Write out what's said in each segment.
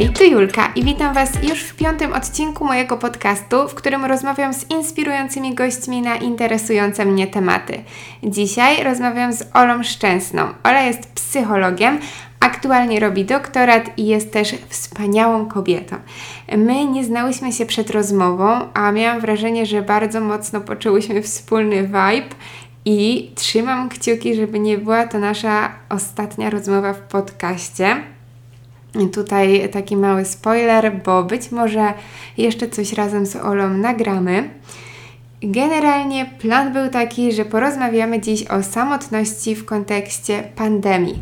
Hej, tu Julka i witam Was już w piątym odcinku mojego podcastu, w którym rozmawiam z inspirującymi gośćmi na interesujące mnie tematy. Dzisiaj rozmawiam z Olą Szczęsną. Ola jest psychologiem, aktualnie robi doktorat i jest też wspaniałą kobietą. My nie znałyśmy się przed rozmową, a miałam wrażenie, że bardzo mocno poczułyśmy wspólny vibe i trzymam kciuki, żeby nie była to nasza ostatnia rozmowa w podcaście. Tutaj taki mały spoiler, bo być może jeszcze coś razem z Olą nagramy. Generalnie plan był taki, że porozmawiamy dziś o samotności w kontekście pandemii.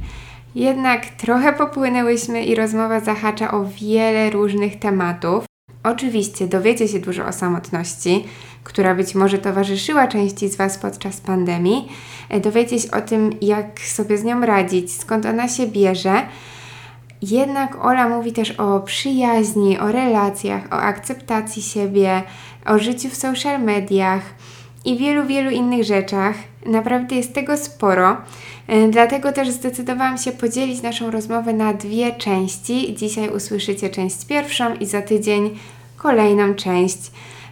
Jednak trochę popłynęłyśmy i rozmowa zahacza o wiele różnych tematów. Oczywiście dowiecie się dużo o samotności, która być może towarzyszyła części z Was podczas pandemii. Dowiecie się o tym, jak sobie z nią radzić, skąd ona się bierze jednak Ola mówi też o przyjaźni, o relacjach, o akceptacji siebie, o życiu w social mediach i wielu, wielu innych rzeczach. Naprawdę jest tego sporo. E, dlatego też zdecydowałam się podzielić naszą rozmowę na dwie części. Dzisiaj usłyszycie część pierwszą i za tydzień kolejną część.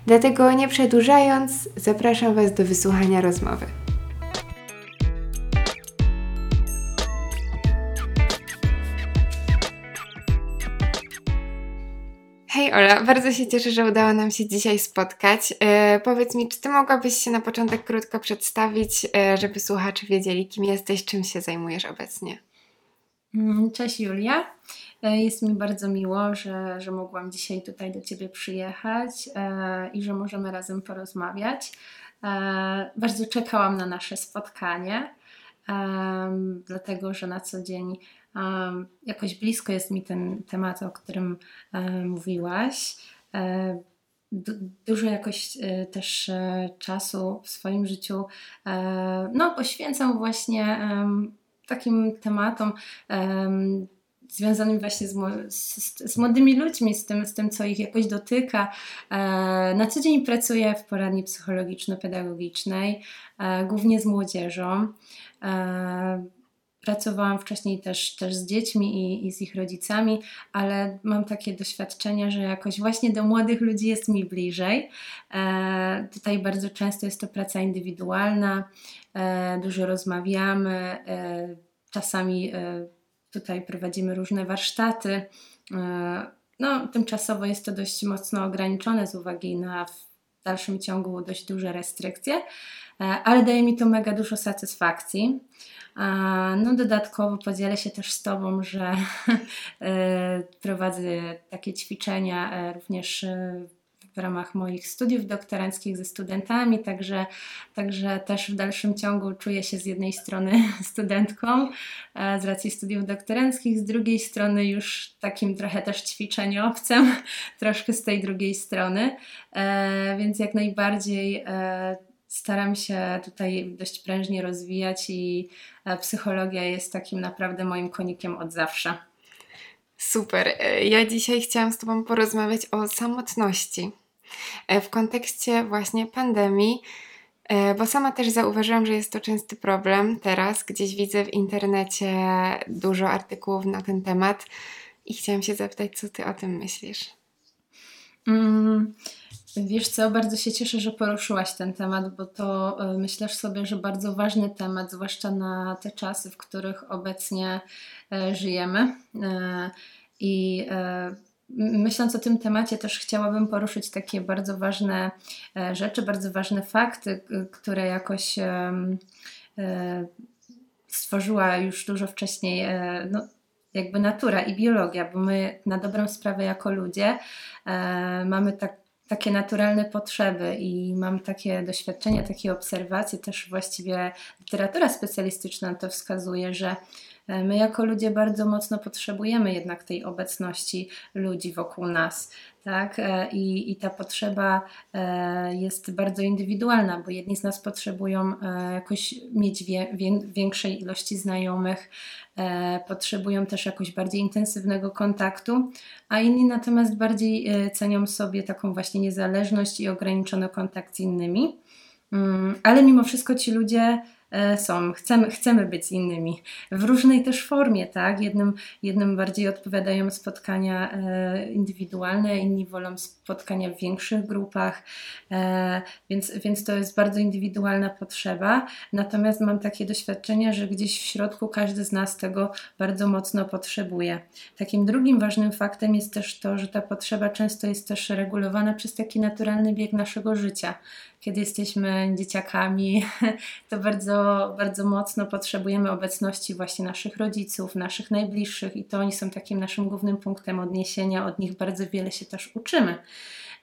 Dlatego nie przedłużając, zapraszam Was do wysłuchania rozmowy. Hej Ola, bardzo się cieszę, że udało nam się dzisiaj spotkać. E, powiedz mi, czy Ty mogłabyś się na początek krótko przedstawić, e, żeby słuchacze wiedzieli, kim jesteś, czym się zajmujesz obecnie? Mm, cześć Julia. E, jest mi bardzo miło, że, że mogłam dzisiaj tutaj do Ciebie przyjechać e, i że możemy razem porozmawiać. E, bardzo czekałam na nasze spotkanie, dlatego że na co dzień jakoś blisko jest mi ten temat, o którym e, mówiłaś. E, dużo jakoś e, też czasu w swoim życiu no, poświęcam właśnie takim tematom związanym właśnie z, z, z, młodymi ludźmi, z tym, z tym, co ich jakoś dotyka. Na co dzień pracuję w poradni psychologiczno-pedagogicznej, głównie z młodzieżą. Pracowałam wcześniej też, też z dziećmi i, i, z ich rodzicami, ale mam takie doświadczenia, że jakoś właśnie do młodych ludzi jest mi bliżej. E, tutaj bardzo często jest to praca indywidualna, e, dużo rozmawiamy, e, czasami e, tutaj prowadzimy różne warsztaty. E, no, tymczasowo jest to dość mocno ograniczone z uwagi na w dalszym ciągu dość duże restrykcje, e, ale daje mi to mega dużo satysfakcji. No dodatkowo podzielę się też z Tobą, że e, prowadzę takie ćwiczenia e, również e, w ramach moich studiów doktoranckich ze studentami, także, także też w dalszym ciągu czuję się z jednej strony studentką z racji studiów doktoranckich, z drugiej strony już takim trochę też ćwiczeniowcem, troszkę z tej drugiej strony, więc jak najbardziej staram się tutaj dość prężnie rozwijać i e, psychologia jest takim naprawdę moim konikiem od zawsze. Super. E, ja dzisiaj chciałam z Tobą porozmawiać o samotności e, w kontekście właśnie pandemii, bo sama też zauważyłam, że jest to częsty problem teraz. Gdzieś widzę w internecie dużo artykułów na ten temat i chciałam się zapytać, co Ty o tym myślisz? Mm. Wiesz co, bardzo się cieszę, że poruszyłaś ten temat, bo to e, myślę sobie, że bardzo ważny temat, zwłaszcza na te czasy, w których obecnie e, żyjemy. E, I myśląc o tym temacie, też chciałabym poruszyć takie bardzo ważne rzeczy, bardzo ważne fakty, które jakoś stworzyła już dużo wcześniej no, jakby natura i biologia, bo my na dobrą sprawę jako ludzie mamy tak takie naturalne potrzeby i mam takie doświadczenia, takie obserwacje, też właściwie literatura specjalistyczna to wskazuje, że e, my jako ludzie bardzo mocno potrzebujemy jednak tej obecności ludzi wokół nas. Tak? E, I, I ta potrzeba e, jest bardzo indywidualna, bo jedni z nas potrzebują jakoś mieć wie, większej ilości znajomych, E, potrzebują też jakoś bardziej intensywnego kontaktu, a inni natomiast bardziej e, cenią sobie taką właśnie niezależność i ograniczony kontakt z innymi. Mm, ale mimo wszystko ci ludzie E, są, chcemy, chcemy być innymi w różnej też formie, tak? Jednym, jednym bardziej odpowiadają spotkania e, indywidualne, inni wolą spotkania w większych grupach, e, więc, więc to jest bardzo indywidualna potrzeba. Natomiast mam takie doświadczenia, że gdzieś w środku każdy z nas tego bardzo mocno potrzebuje. Takim drugim ważnym faktem jest też to, że ta potrzeba często jest też regulowana przez taki naturalny bieg naszego życia kiedy jesteśmy dzieciakami, to bardzo, bardzo mocno potrzebujemy obecności właśnie naszych rodziców, naszych najbliższych i to oni są takim naszym głównym punktem odniesienia. Od nich bardzo wiele się też uczymy.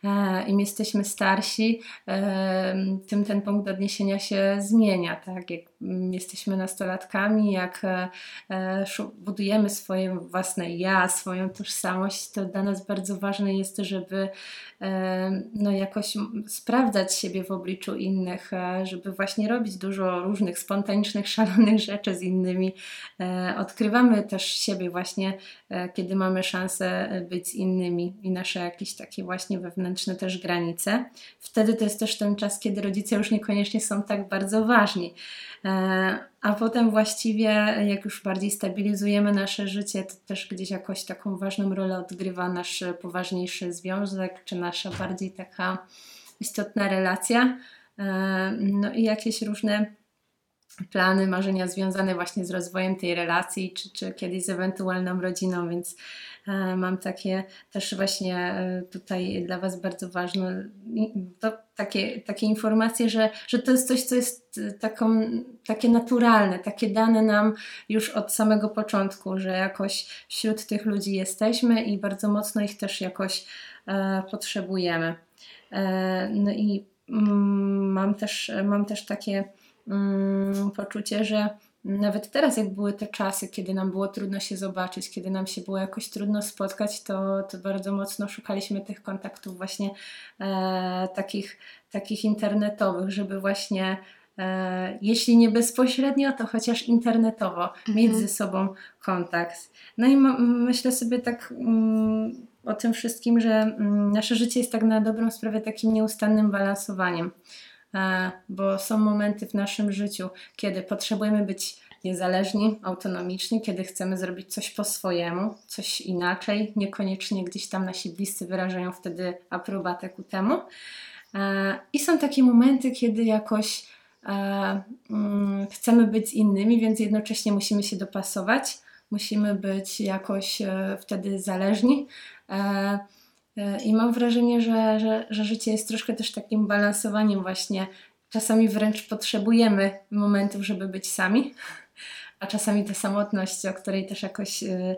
E, im jesteśmy starsi, e, tym ten punkt odniesienia się zmienia. Tak? Jak jesteśmy nastolatkami, jak e, budujemy swoje własne ja, swoją tożsamość, to dla nas bardzo ważne jest, żeby no, jakoś sprawdzać siebie w obliczu innych, żeby właśnie robić dużo różnych spontanicznych, szalonych rzeczy z innymi. Odkrywamy też siebie właśnie, kiedy mamy szansę być z innymi i nasze jakieś takie właśnie wewnętrzne też granice. Wtedy to jest też ten czas, kiedy rodzice już niekoniecznie są tak bardzo ważni. E, a potem właściwie, jak już bardziej stabilizujemy nasze życie, to też gdzieś jakoś taką ważną rolę odgrywa nasz poważniejszy związek, czy nasza bardziej taka istotna relacja. E, no i jakieś różne plany, marzenia związane właśnie z rozwojem tej relacji, czy, czy kiedyś z ewentualną rodziną, więc e, mam takie też właśnie e, tutaj dla Was bardzo ważne to takie, takie informacje, że, że to jest coś, co jest e, taką, takie naturalne, takie dane nam już od samego początku, że jakoś wśród tych ludzi jesteśmy i bardzo mocno ich też jakoś e, potrzebujemy. E, no i mm, mam też, mam też takie poczucie, że nawet teraz, jak były te czasy, kiedy nam było trudno się zobaczyć, kiedy nam się było jakoś trudno spotkać, to, to bardzo mocno szukaliśmy tych kontaktów właśnie e, takich, takich internetowych, żeby właśnie e, jeśli nie bezpośrednio, to chociaż internetowo mhm. mieć ze sobą kontakt. No i myślę sobie tak mm, o tym wszystkim, że mm, nasze życie jest tak na dobrą sprawę takim nieustannym balansowaniem. E, bo są momenty w naszym życiu, kiedy potrzebujemy być niezależni, autonomiczni, kiedy chcemy zrobić coś po swojemu, coś inaczej, niekoniecznie gdzieś tam nasi bliscy wyrażają wtedy aprobatę ku temu. E, I są takie momenty, kiedy jakoś e, mm, chcemy być z innymi, więc jednocześnie musimy się dopasować, musimy być jakoś wtedy zależni. E, I mam wrażenie, że, że, że życie jest troszkę też takim balansowaniem właśnie. Czasami wręcz potrzebujemy momentów, żeby być sami, a czasami ta samotność, o której też jakoś e,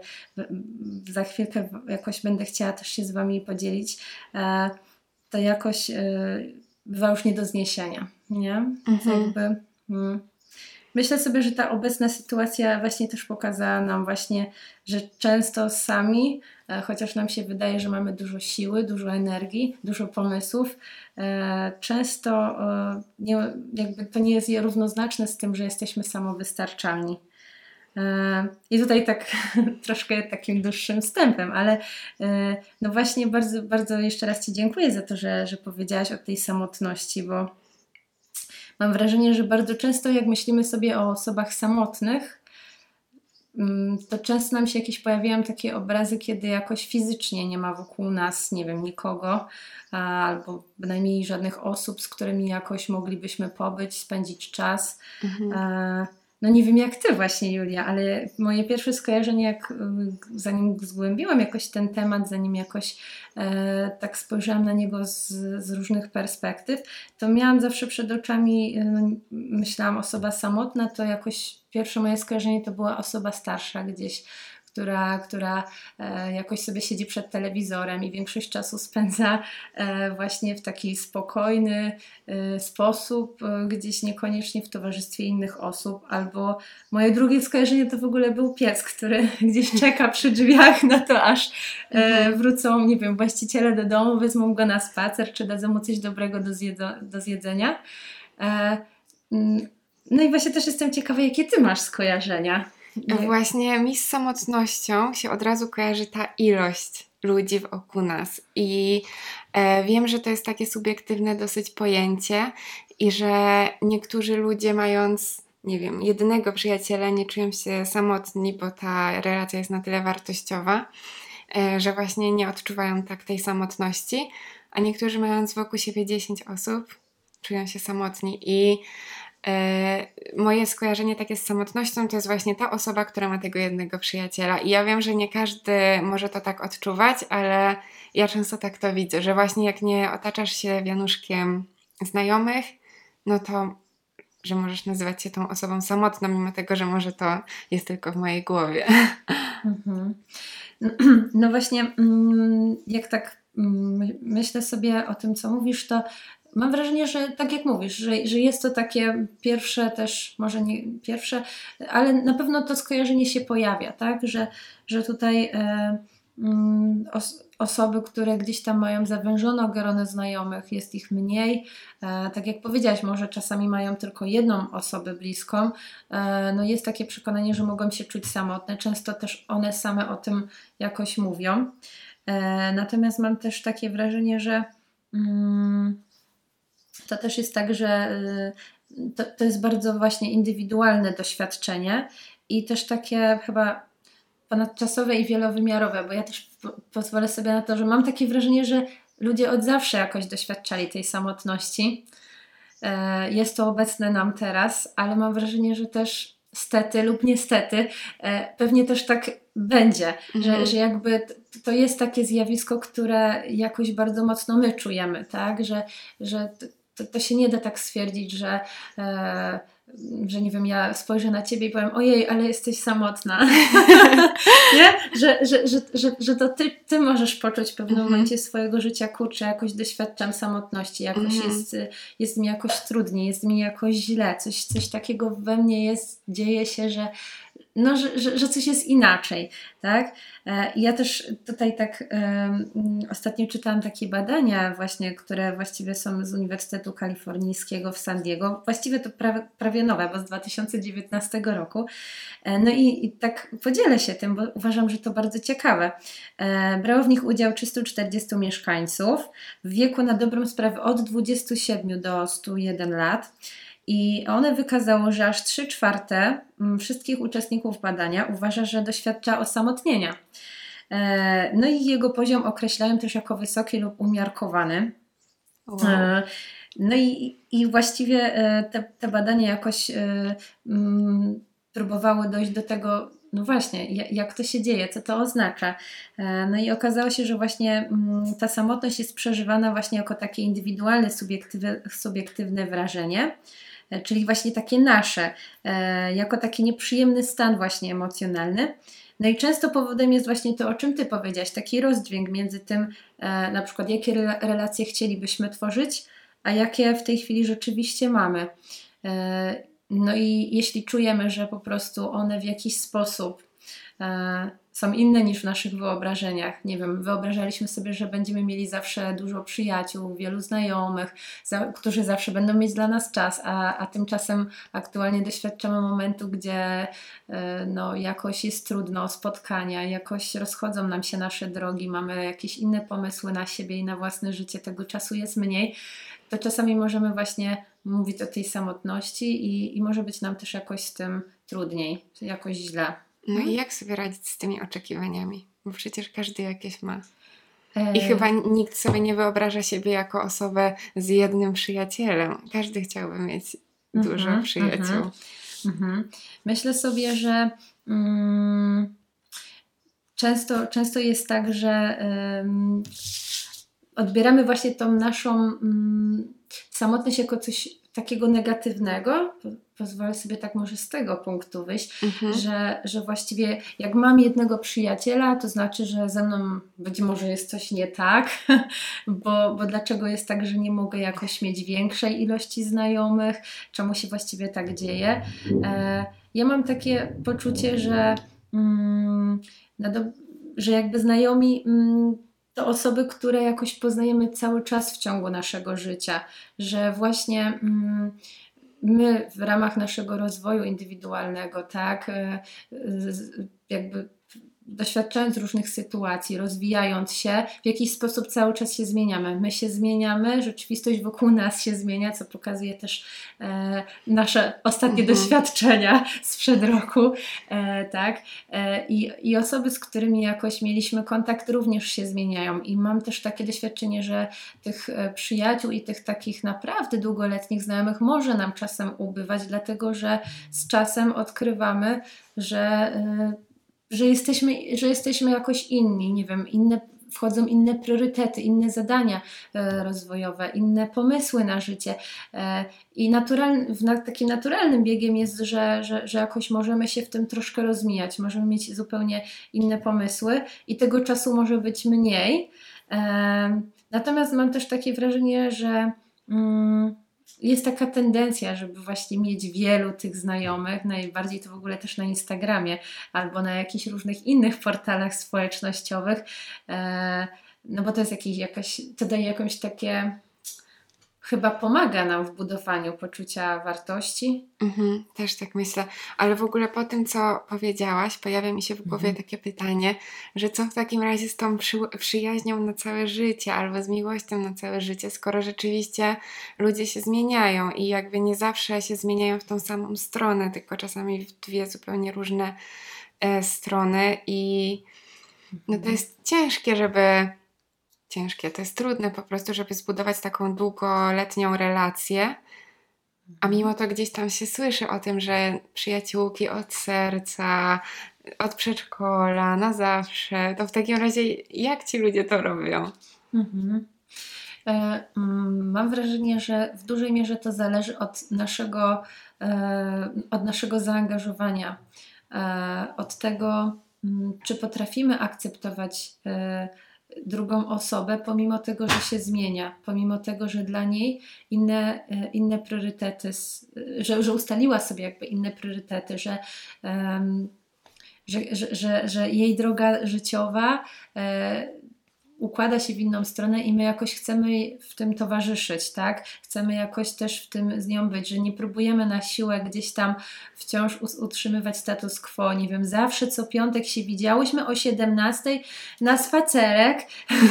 za chwilkę jakoś będę chciała też się z Wami podzielić, e, to jakoś bywa już nie do zniesienia, nie? Mhm. Jakby, hmm. Myślę sobie, że ta obecna sytuacja właśnie też pokazała nam właśnie, że często sami, e, chociaż nam się wydaje, że mamy dużo siły, dużo energii, dużo pomysłów, e, często e, nie, jakby to nie jest równoznaczne z tym, że jesteśmy samowystarczalni. I tutaj tak troszkę takim dłuższym wstępem, ale no właśnie bardzo, bardzo jeszcze raz Ci dziękuję za to, że, że powiedziałaś o tej samotności, bo mam wrażenie, że bardzo często jak myślimy sobie o osobach samotnych, mm, to często nam się jakieś pojawiają takie obrazy, kiedy jakoś fizycznie nie ma wokół nas, nie wiem, nikogo, albo bynajmniej żadnych osób, z którymi jakoś moglibyśmy pobyć, spędzić czas. Mhm. No nie wiem jak ty właśnie, Julia, ale moje pierwsze skojarzenie, jak y, zanim zgłębiłam jakoś ten temat, zanim jakoś e, tak spojrzałam na niego z, z, różnych perspektyw, to miałam zawsze przed oczami, no, myślałam osoba samotna, to jakoś pierwsze moje skojarzenie to była osoba starsza gdzieś która, która e, jakoś sobie siedzi przed telewizorem i większość czasu spędza e, właśnie w taki spokojny e, sposób, gdzieś niekoniecznie w towarzystwie innych osób. Albo moje drugie skojarzenie to w ogóle był pies, który gdzieś czeka przy drzwiach na to, aż mhm. wrócą, nie wiem, właściciele do domu, wezmą go na spacer, czy dadzą mu coś dobrego do, zjedo- do zjedzenia. Mm, no i właśnie też jestem ciekawa, jakie ty masz skojarzenia Właśnie mi z samotnością się od razu kojarzy ta ilość ludzi wokół nas. I e, wiem, że to jest takie subiektywne dosyć pojęcie i że niektórzy ludzie mając nie wiem, jedynego przyjaciela, nie czują się samotni, bo ta relacja jest na tyle wartościowa, e, że właśnie nie odczuwają tak tej samotności, a niektórzy mając wokół siebie 10 osób, czują się samotni i moje skojarzenie takie z samotnością to jest właśnie ta osoba, która ma tego jednego przyjaciela. I ja wiem, że nie każdy może to tak odczuwać, ale ja często tak to widzę, że właśnie jak nie otaczasz się wianuszkiem znajomych, no to że możesz nazywać się tą osobą samotną, mimo tego, że może to jest tylko w mojej głowie. Mhm. No właśnie, mm, jak tak mm, myślę sobie o tym, co mówisz, to mam wrażenie, że tak jak mówisz, że, że jest to takie pierwsze też, może nie pierwsze, ale na pewno to skojarzenie się pojawia, tak? Że, że tutaj e, mm, os, osoby, które gdzieś tam mają zawężone grono znajomych, jest ich mniej. E, tak jak powiedziałaś, może czasami mają tylko jedną osobę bliską. E, no jest takie przekonanie, że mogą się czuć samotne. Często też one same o tym jakoś mówią. E, natomiast mam też takie wrażenie, że mm, to też jest tak, że y, to, to jest bardzo właśnie indywidualne doświadczenie i też takie chyba ponadczasowe i wielowymiarowe, bo ja też pozwolę sobie na to, że mam takie wrażenie, że ludzie od zawsze jakoś doświadczali tej samotności. E, jest to obecne nam teraz, ale mam wrażenie, że też stety lub niestety e, pewnie też tak będzie, mhm. że, że jakby to jest takie zjawisko, które jakoś bardzo mocno my czujemy, tak? Że, że to, to się nie da tak stwierdzić, że e, że nie wiem, ja spojrzę na ciebie i powiem, ojej, ale jesteś samotna. nie? Że, że, że, że, że to ty, ty możesz poczuć w pewnym mm -hmm. momencie swojego życia, kurczę, jakoś doświadczam samotności, jakoś mm -hmm. jest, jest mi jakoś trudniej, jest mi jakoś źle, coś, coś takiego we mnie jest, dzieje się, że, no, że, że, że coś jest inaczej, tak? E, ja też tutaj tak um, ostatnio czytałam takie badania właśnie, które właściwie są z Uniwersytetu Kalifornijskiego w San Diego. Właściwie to prawie, prawie nowe, bo z 2019 roku. E, no i, i tak podzielę się tym, bo uważam, że to bardzo ciekawe. E, brało w nich udział 340 mieszkańców w wieku na dobrą sprawę od 27 do 101 lat. I one wykazało, że aż 3 czwarte mm, wszystkich uczestników badania uważa, że doświadcza osamotnienia. E, no i jego poziom określają też jako wysoki lub umiarkowany. Wow. E, no i, i właściwie e, te, te badania jakoś mm, próbowały dojść do tego, no właśnie, jak to się dzieje, co to oznacza. No i okazało się, że właśnie mm, ta samotność jest przeżywana właśnie jako takie indywidualne, subiektywne, wrażenie. E, czyli właśnie takie nasze, e, jako taki nieprzyjemny stan właśnie emocjonalny. No i często powodem jest właśnie to, o czym Ty powiedziałaś, taki rozdźwięk między tym, e, na przykład jakie relacje chcielibyśmy tworzyć, a jakie w tej chwili rzeczywiście mamy. No i jeśli czujemy, że po prostu one w jakiś sposób są inne niż w naszych wyobrażeniach. Nie wiem, wyobrażaliśmy sobie, że będziemy mieli zawsze dużo przyjaciół, wielu znajomych, za, którzy zawsze będą mieć dla nas czas, a, a tymczasem aktualnie doświadczamy momentu, gdzie y, no, jakoś jest trudno spotkania, jakoś rozchodzą nam się nasze drogi, mamy jakieś inne pomysły na siebie i na własne życie, tego czasu jest mniej. To czasami możemy właśnie mówić o tej samotności i, i może być nam też jakoś z tym trudniej, jakoś źle. No i jak sobie radzić z tymi oczekiwaniami? Bo przecież każdy jakieś ma. I e. chyba nikt sobie nie wyobraża siebie jako osobę z jednym przyjacielem. Każdy chciałby mieć dużo mm -hmm, przyjaciół. Mm -hmm. Myślę sobie, że mm, często, często jest tak, że odbieramy właśnie tą naszą mm, samotność jako coś takiego negatywnego, pozwolę sobie tak może z tego punktu wyjść, mhm. że, że właściwie jak mam jednego przyjaciela, to znaczy, że ze mną być może jest coś nie tak, bo, bo dlaczego jest tak, że nie mogę jakoś mieć większej ilości znajomych, czemu się właściwie tak dzieje. E, ja mam takie poczucie, że, mm, że jakby znajomi mm, to osoby, które jakoś poznajemy cały czas w ciągu naszego życia, że właśnie mm, my w ramach naszego rozwoju indywidualnego, tak, e, jakby doświadczając różnych sytuacji, rozwijając się, w jakiś sposób cały czas się zmieniamy. My się zmieniamy, rzeczywistość wokół nas się zmienia, co pokazuje też e, nasze ostatnie mhm. doświadczenia sprzed roku. E, tak? E, i, I osoby, z którymi jakoś mieliśmy kontakt, również się zmieniają. I mam też takie doświadczenie, że tych e, przyjaciół i tych takich naprawdę długoletnich znajomych może nam czasem ubywać, dlatego że z czasem odkrywamy, że e, że jesteśmy, że jesteśmy jakoś inni, nie wiem, inne, wchodzą inne priorytety, inne zadania e, rozwojowe, inne pomysły na życie. E, I naturalny, w, takim naturalnym biegiem jest, że, że, że jakoś możemy się w tym troszkę rozmijać, możemy mieć zupełnie inne pomysły i tego czasu może być mniej. E, natomiast mam też takie wrażenie, że. Mm, jest taka tendencja, żeby właśnie mieć wielu tych znajomych, najbardziej to w ogóle też na Instagramie albo na jakichś różnych innych portalach społecznościowych, e, no bo to jest jakieś, jakaś, to daje jakąś takie chyba pomaga nam w budowaniu poczucia wartości. Mhm, też tak myślę. Ale w ogóle po tym, co powiedziałaś, pojawia mi się w głowie mhm. takie pytanie, że co w takim razie z tą przy, przyjaźnią na całe życie albo z miłością na całe życie, skoro rzeczywiście ludzie się zmieniają i jakby nie zawsze się zmieniają w tą samą stronę, tylko czasami w dwie zupełnie różne e, strony i no to mhm. jest ciężkie, żeby ciężkie, to jest trudne po prostu, żeby zbudować taką długoletnią relację. A mimo to gdzieś tam się słyszy o tym, że przyjaciółki od serca, od przedszkola, na zawsze. To w takim razie jak ci ludzie to robią? Mhm. E, mm, mam wrażenie, że w dużej mierze to zależy od naszego, e, od naszego zaangażowania, e, od tego, mm, czy potrafimy akceptować drugą osobę, pomimo tego, że się zmienia, pomimo tego, że dla niej inne, e, inne priorytety, że, że ustaliła sobie jakby inne priorytety, że, um, że, że, że, że, jej droga życiowa e, układa się w inną stronę i my jakoś chcemy w tym towarzyszyć, tak? Chcemy jakoś też w tym z nią być, że nie próbujemy na siłę gdzieś tam wciąż utrzymywać status quo. Nie wiem, zawsze co piątek się widziałyśmy o 17 na spacerek.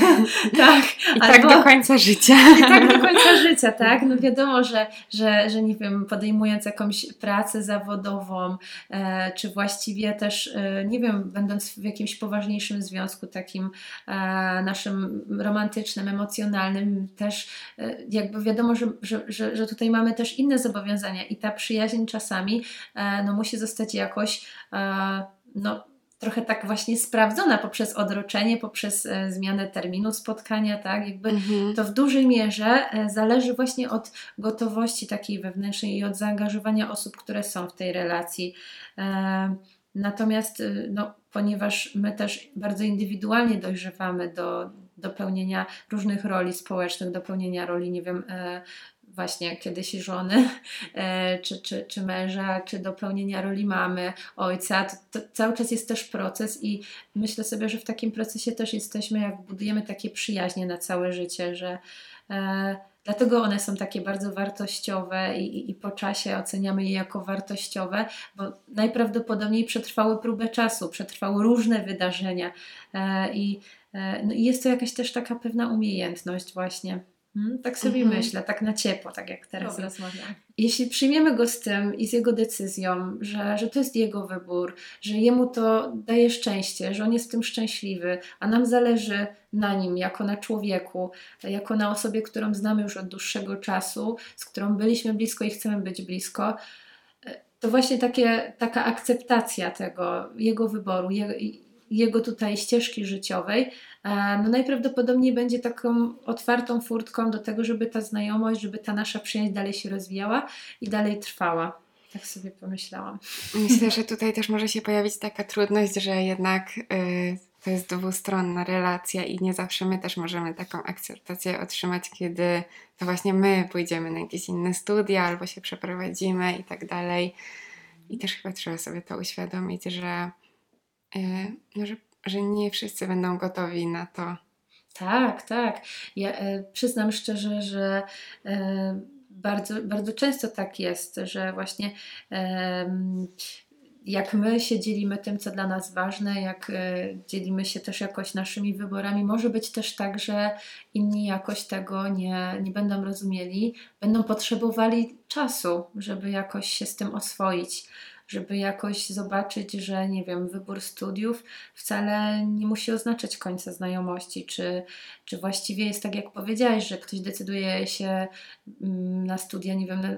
tak. I tak Albo, tak do końca życia. I tak do końca życia, tak? No wiadomo, że, że, że nie wiem, podejmując jakąś pracę zawodową, e, czy właściwie też, e, nie wiem, będąc w jakimś poważniejszym związku takim e, naszym naszym romantycznym, emocjonalnym też e, jakby wiadomo, że, że, że, że tutaj mamy też inne zobowiązania i ta przyjaźń czasami e, no, musi zostać jakoś e, no, trochę tak właśnie sprawdzona poprzez odroczenie, poprzez zmianę terminu spotkania, tak? Jakby mhm. to w dużej mierze zależy właśnie od gotowości takiej wewnętrznej i od zaangażowania osób, które są w tej relacji. Natomiast no, ponieważ my też bardzo indywidualnie dojrzewamy do, do pełnienia różnych roli społecznych, do pełnienia roli, nie wiem, e, właśnie kiedyś żony, e, czy, czy, czy męża, czy do pełnienia roli mamy, ojca. To, to, cały czas jest też proces i myślę sobie, że w takim procesie też jesteśmy, jak budujemy takie przyjaźnie na całe życie, że e, Dlatego one są takie bardzo wartościowe i, i, po czasie oceniamy je jako wartościowe, bo najprawdopodobniej przetrwały próbę czasu, przetrwały różne wydarzenia e, i, e, no jest to jakaś też taka pewna umiejętność właśnie. Hmm, tak sobie mhm. myślę, tak na ciepło, tak jak teraz rozmawiam. Jeśli przyjmiemy go z tym i z jego decyzją, że, że to jest jego wybór, że jemu to daje szczęście, że on jest w tym szczęśliwy, a nam zależy na nim jako na człowieku, jako na osobie, którą znamy już od dłuższego czasu, z którą byliśmy blisko i chcemy być blisko, to właśnie takie, taka akceptacja tego, jego wyboru, je, jego tutaj ścieżki życiowej, e, no najprawdopodobniej będzie taką otwartą furtką do tego, żeby ta znajomość, żeby ta nasza przyjaźń dalej się rozwijała i dalej trwała. Tak sobie pomyślałam. Myślę, że tutaj też może się pojawić taka trudność, że jednak yy, to jest dwustronna relacja i nie zawsze my też możemy taką akceptację otrzymać, kiedy to właśnie my pójdziemy na jakieś inne studia albo się przeprowadzimy i tak dalej. I też chyba trzeba sobie to uświadomić, że no, że, że nie wszyscy będą gotowi na to. Tak, tak. Ja e, przyznam szczerze, że e, bardzo, bardzo często tak jest, że właśnie e, jak my się dzielimy tym, co dla nas ważne, jak dzielimy się też jakoś naszymi wyborami, może być też tak, że inni jakoś tego nie, nie będą rozumieli, będą potrzebowali czasu, żeby jakoś się z tym oswoić żeby jakoś zobaczyć, że nie wiem, wybór studiów wcale nie musi oznaczać końca znajomości, czy, czy właściwie jest tak, jak powiedziałeś, że ktoś decyduje się mm, na studia, nie wiem, na,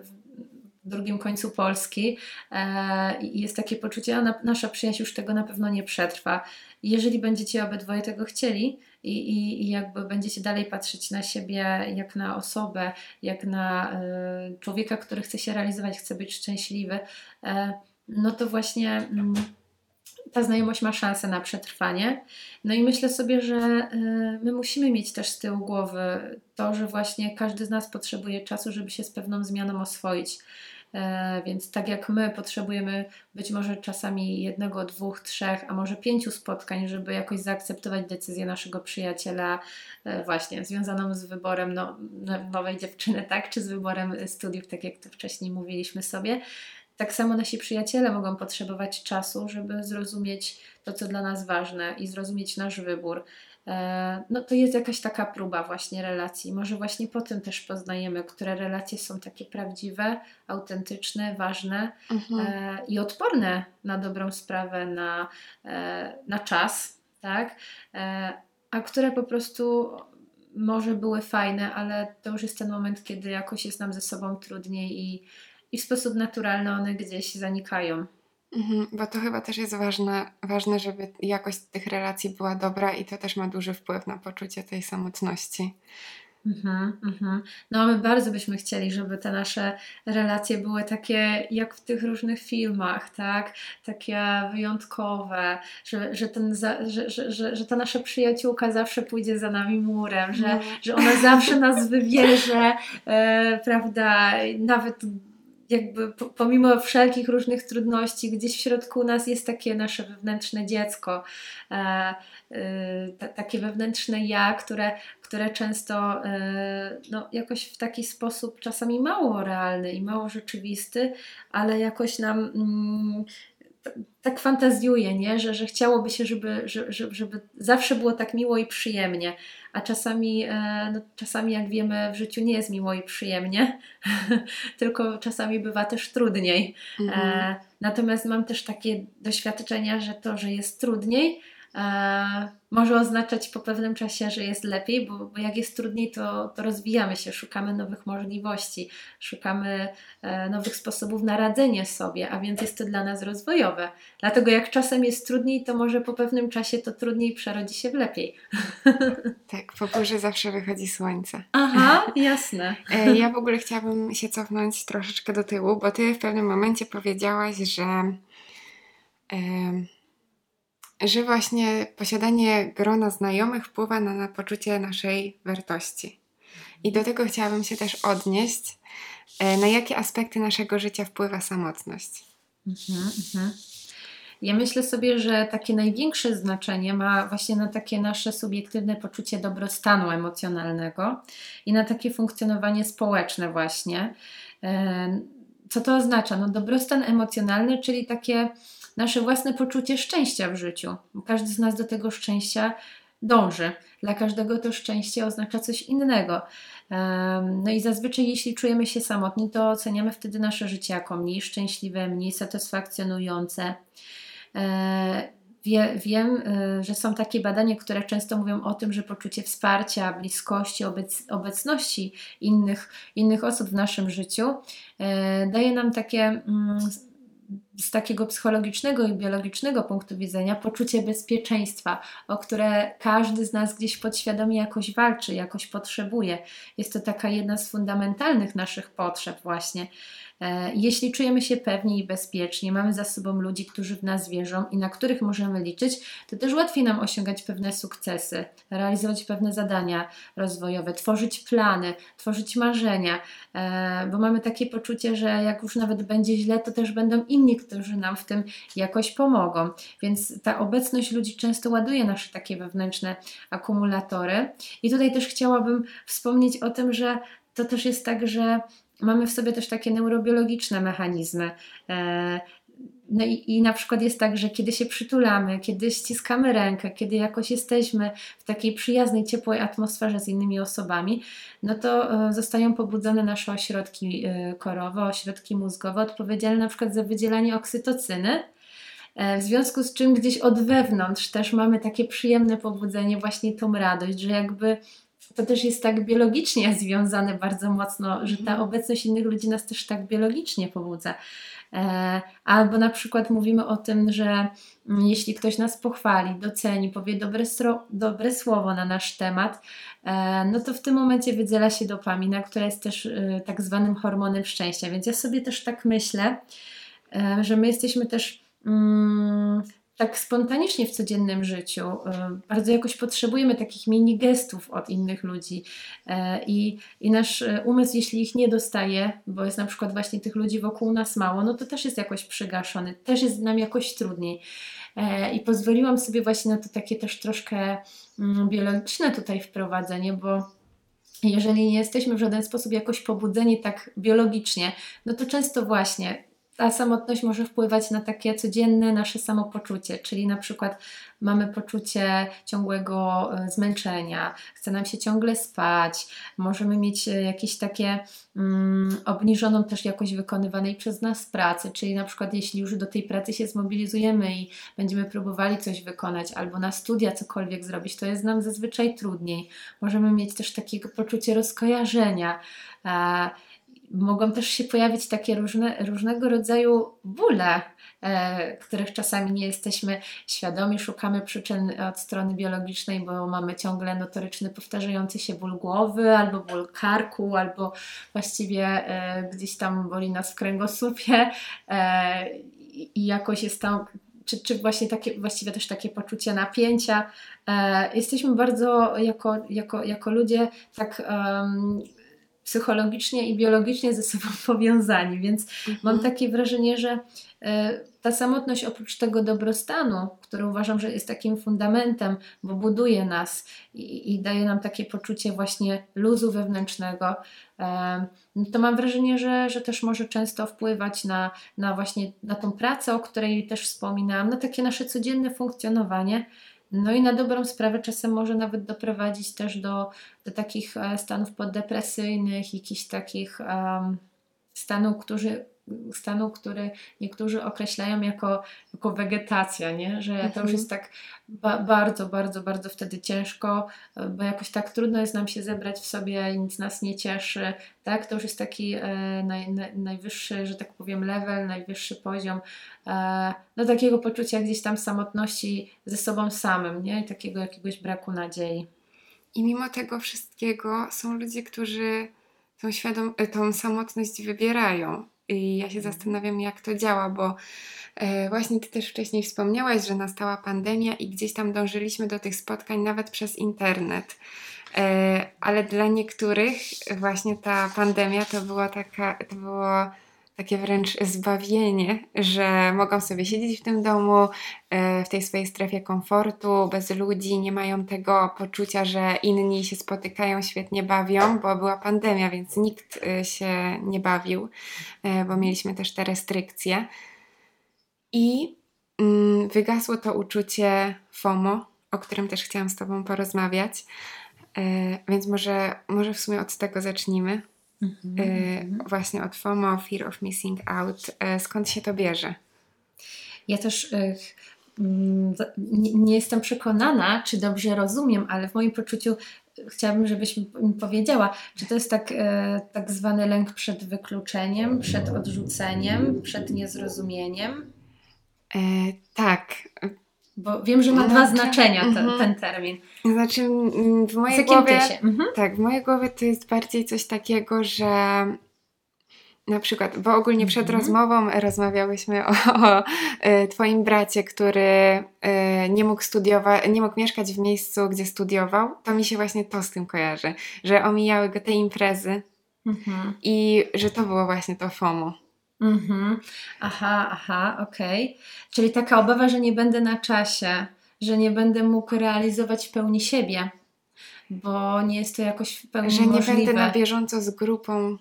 drugim końcu Polski e, i jest takie poczucie, a nasza przyjaźń już tego na pewno nie przetrwa. Jeżeli będziecie obydwoje tego chcieli i, i, i jakby będziecie dalej patrzeć na siebie jak na osobę, jak na y, człowieka, który chce się realizować, chce być szczęśliwy, y, no to właśnie mm, ta znajomość ma szansę na przetrwanie. No i myślę sobie, że y, my musimy mieć też z tyłu głowy to, że właśnie każdy z nas potrzebuje czasu, żeby się z pewną zmianą oswoić. E, więc tak jak my potrzebujemy być może czasami jednego, dwóch, trzech, a może pięciu spotkań, żeby jakoś zaakceptować decyzję naszego przyjaciela, e, właśnie związaną z wyborem no, nowej dziewczyny, tak, czy z wyborem studiów, tak jak to wcześniej mówiliśmy sobie, tak samo nasi przyjaciele mogą potrzebować czasu, żeby zrozumieć to, co dla nas ważne i zrozumieć nasz wybór. E, no to jest jakaś taka próba właśnie relacji. Może właśnie po tym też poznajemy, które relacje są takie prawdziwe, autentyczne, ważne mhm. E, i odporne na dobrą sprawę, na, e, na czas, tak? A które po prostu może były fajne, ale to już jest ten moment, kiedy jakoś jest nam ze sobą trudniej i i w sposób naturalny one gdzieś zanikają. Mhm, bo to chyba też jest ważne, ważne, żeby jakość tych relacji była dobra i to też ma duży wpływ na poczucie tej samotności. Mhm, mhm. No, my bardzo byśmy chcieli, żeby te nasze relacje były takie jak w tych różnych filmach, tak? Takie wyjątkowe, że, że, ten za, że, że, że, że ta nasza przyjaciółka zawsze pójdzie za nami murem, że, no. że ona zawsze nas wybierze, e, prawda? Nawet jakby pomimo wszelkich różnych trudności, gdzieś w środku nas jest takie nasze wewnętrzne dziecko, e, e, takie wewnętrzne ja, które, które często e, no, jakoś w taki sposób czasami mało realny i mało rzeczywisty, ale jakoś nam mm, tak fantazjuje, nie? Że, że chciałoby się, żeby, żeby, żeby zawsze było tak miło i przyjemnie, a czasami, e, no, czasami jak wiemy, w życiu nie jest miło i przyjemnie, tylko czasami bywa też trudniej. Mhm. E, natomiast mam też takie doświadczenia, że to, że jest trudniej, może oznaczać po pewnym czasie, że jest lepiej, bo, bo jak jest trudniej, to, to, rozwijamy się, szukamy nowych możliwości, szukamy e, nowych sposobów na radzenie sobie, a więc jest to dla nas rozwojowe. Dlatego jak czasem jest trudniej, to może po pewnym czasie to trudniej przerodzi się w lepiej. Tak, po górze zawsze wychodzi słońce. Aha, jasne. E, ja w ogóle chciałabym się cofnąć troszeczkę do tyłu, bo Ty w pewnym momencie powiedziałaś, że że właśnie posiadanie grona znajomych wpływa na, na poczucie naszej wartości. I do tego chciałabym się też odnieść, e, na jakie aspekty naszego życia wpływa samotność. Mhm, mhm. Ja myślę sobie, że takie największe znaczenie ma właśnie na takie nasze subiektywne poczucie dobrostanu emocjonalnego i na takie funkcjonowanie społeczne, właśnie. E, co to oznacza? No, dobrostan emocjonalny, czyli takie nasze własne poczucie szczęścia w życiu. Każdy z nas do tego szczęścia dąży. Dla każdego to szczęście oznacza coś innego. No i zazwyczaj, jeśli czujemy się samotni, to oceniamy wtedy nasze życie jako mniej szczęśliwe, mniej satysfakcjonujące. E, wie, wiem, e, że są takie badania, które często mówią o tym, że poczucie wsparcia, bliskości, obec, obecności innych, innych osób w naszym życiu e, daje nam takie mm, z takiego psychologicznego i biologicznego punktu widzenia poczucie bezpieczeństwa, o które każdy z nas gdzieś podświadomie jakoś walczy, jakoś potrzebuje. Jest to taka jedna z fundamentalnych naszych potrzeb, właśnie. E, jeśli czujemy się pewni i bezpiecznie, mamy za sobą ludzi, którzy w nas wierzą i na których możemy liczyć, to też łatwiej nam osiągać pewne sukcesy, realizować pewne zadania rozwojowe, tworzyć plany, tworzyć marzenia, e, bo mamy takie poczucie, że jak już nawet będzie źle, to też będą inni, którzy nam w tym jakoś pomogą. Więc ta obecność ludzi często ładuje nasze takie wewnętrzne akumulatory. I tutaj też chciałabym wspomnieć o tym, że to też jest tak, że mamy w sobie też takie neurobiologiczne mechanizmy. E, no i, i na przykład jest tak, że kiedy się przytulamy, kiedy ściskamy rękę, kiedy jakoś jesteśmy w takiej przyjaznej, ciepłej atmosferze z innymi osobami, no to e, zostają pobudzone nasze ośrodki e, korowe, ośrodki mózgowe, odpowiedzialne na przykład za wydzielanie oksytocyny, w związku z czym gdzieś od wewnątrz też mamy takie przyjemne pobudzenie, właśnie tą radość, że jakby to też jest tak biologicznie związane bardzo mocno, że ta mhm. obecność innych ludzi nas też tak biologicznie pobudza. E, albo na przykład mówimy o tym, że mm, jeśli ktoś nas pochwali, doceni, powie dobre, dobre słowo na nasz temat, e, no to w tym momencie wydziela się dopamina, która jest też e, tak zwanym hormonem szczęścia. Więc ja sobie też tak myślę, że my jesteśmy też mm, tak spontanicznie w codziennym życiu. Y, bardzo jakoś potrzebujemy takich mini gestów od innych ludzi y, i, i nasz y, umysł, jeśli ich nie dostaje, bo jest na przykład właśnie tych ludzi wokół nas mało, no to też jest jakoś przygaszony, też jest nam jakoś trudniej. I pozwoliłam sobie właśnie na to takie też troszkę mm, biologiczne tutaj wprowadzenie, bo jeżeli nie jesteśmy w żaden sposób jakoś pobudzeni tak biologicznie, no to często właśnie ta samotność może wpływać na takie codzienne nasze samopoczucie, czyli na przykład mamy poczucie ciągłego e, zmęczenia, chce nam się ciągle spać, możemy mieć e, jakieś takie mm, obniżoną też jakość wykonywanej przez nas pracy, czyli na przykład jeśli już do tej pracy się zmobilizujemy i będziemy próbowali coś wykonać albo na studia cokolwiek zrobić, to jest nam zazwyczaj trudniej. Możemy mieć też takiego poczucie rozkojarzenia. E, mogą też się pojawić takie różne, różnego rodzaju bóle, e, których czasami nie jesteśmy świadomi, szukamy przyczyn od strony biologicznej, bo mamy ciągle notoryczny, powtarzający się ból głowy, albo ból karku, albo właściwie e, gdzieś tam boli nas w kręgosłupie e, i jakoś jest tam czy, czy właśnie takie, właściwie też takie poczucie napięcia. E, jesteśmy bardzo jako, jako, jako ludzie tak um, psychologicznie i biologicznie ze sobą powiązani, więc mhm. mam takie wrażenie, że e, ta samotność oprócz tego dobrostanu, który uważam, że jest takim fundamentem, bo buduje nas i, i daje nam takie poczucie właśnie luzu wewnętrznego, e, to mam wrażenie, że, że też może często wpływać na, na właśnie na tą pracę, o której też wspominałam, na takie nasze codzienne funkcjonowanie. No i na dobrą sprawę czasem może nawet doprowadzić też do, do takich e, stanów poddepresyjnych, jakichś takich um, stanów, którzy, stanu, który niektórzy określają jako, jako wegetacja, nie? że to już mhm. jest tak ba bardzo, bardzo, bardzo wtedy ciężko, bo jakoś tak trudno jest nam się zebrać w sobie nic nas nie cieszy. Tak? To już jest taki e, naj, naj, najwyższy, że tak powiem, level, najwyższy poziom e, no, takiego poczucia gdzieś tam samotności ze sobą samym nie? i takiego jakiegoś braku nadziei. I mimo tego wszystkiego są ludzie, którzy tą, świadom- tą samotność wybierają. I ja się mhm. zastanawiam, jak to działa, bo e, właśnie Ty też wcześniej wspomniałaś, że nastała pandemia i gdzieś tam dążyliśmy do tych spotkań nawet przez internet. E, ale dla niektórych właśnie ta pandemia to była taka, to było takie wręcz zbawienie, że mogą sobie siedzieć w tym domu, e, w tej swojej strefie komfortu, bez ludzi, nie mają tego poczucia, że inni się spotykają, świetnie bawią, bo była pandemia, więc nikt e, się nie bawił, e, bo mieliśmy też te restrykcje. I mm, wygasło to uczucie FOMO, o którym też chciałam z Tobą porozmawiać. Więc może, może w sumie od tego zacznijmy. Mhm, y, mhm. właśnie od FOMO, Fear of Missing Out. Y, skąd się to bierze? Ja też y, mm, nie jestem przekonana, czy dobrze rozumiem, ale w moim poczuciu chciałabym, żebyś mi powiedziała, czy to jest tak, tak zwany lęk przed wykluczeniem, przed odrzuceniem, przed niezrozumieniem? E, tak. Bo wiem, że ma no, dwa znaczenia ten, mhm. ten termin. Znaczy, w mojej głowie. Mhm. Tak, w mojej głowie to jest bardziej coś takiego, że na przykład, bo ogólnie przed mhm. rozmową rozmawiałyśmy o, o, e, Twoim bracie, który e, nie mógł studiować, nie mógł mieszkać w miejscu, gdzie studiował. To mi się właśnie to z tym kojarzy, że omijały go te imprezy mhm. i że to było właśnie to FOMO. Mhm. Aha, aha, okej. Okay. Czyli taka obawa, że nie będę na czasie, że nie będę mógł realizować w pełni siebie, bo nie jest to jakoś w pełni że możliwe. Że nie będę na bieżąco z grupą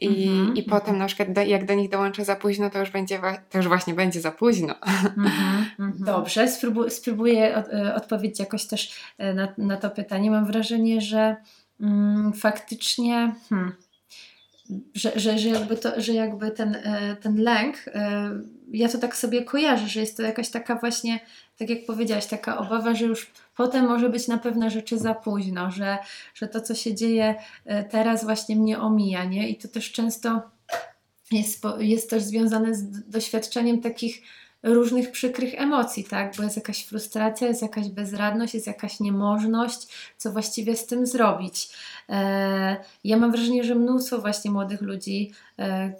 I, mm-hmm. i potem na przykład jak do nich dołączę za późno, to już będzie to już właśnie będzie za późno. Mm-hmm. Dobrze, spróbuję, spróbuję od, e, odpowiedzieć jakoś też e, na, na to pytanie. Mam wrażenie, że mm, faktycznie hmm, że, że, że, jakby to, że jakby ten, e, ten lęk, ja to tak sobie kojarzę, że jest to jakaś taka właśnie, tak jak powiedziałaś, taka obawa, że już potem może być na pewne rzeczy za późno, że, że to, co się dzieje teraz właśnie mnie omija, nie? I to też często jest, jest też związane z doświadczeniem takich różnych przykrych emocji, tak? Bo jest jakaś frustracja, jest jakaś bezradność, jest jakaś niemożność, co właściwie z tym zrobić. E, ja mam wrażenie, że mnóstwo właśnie młodych ludzi e,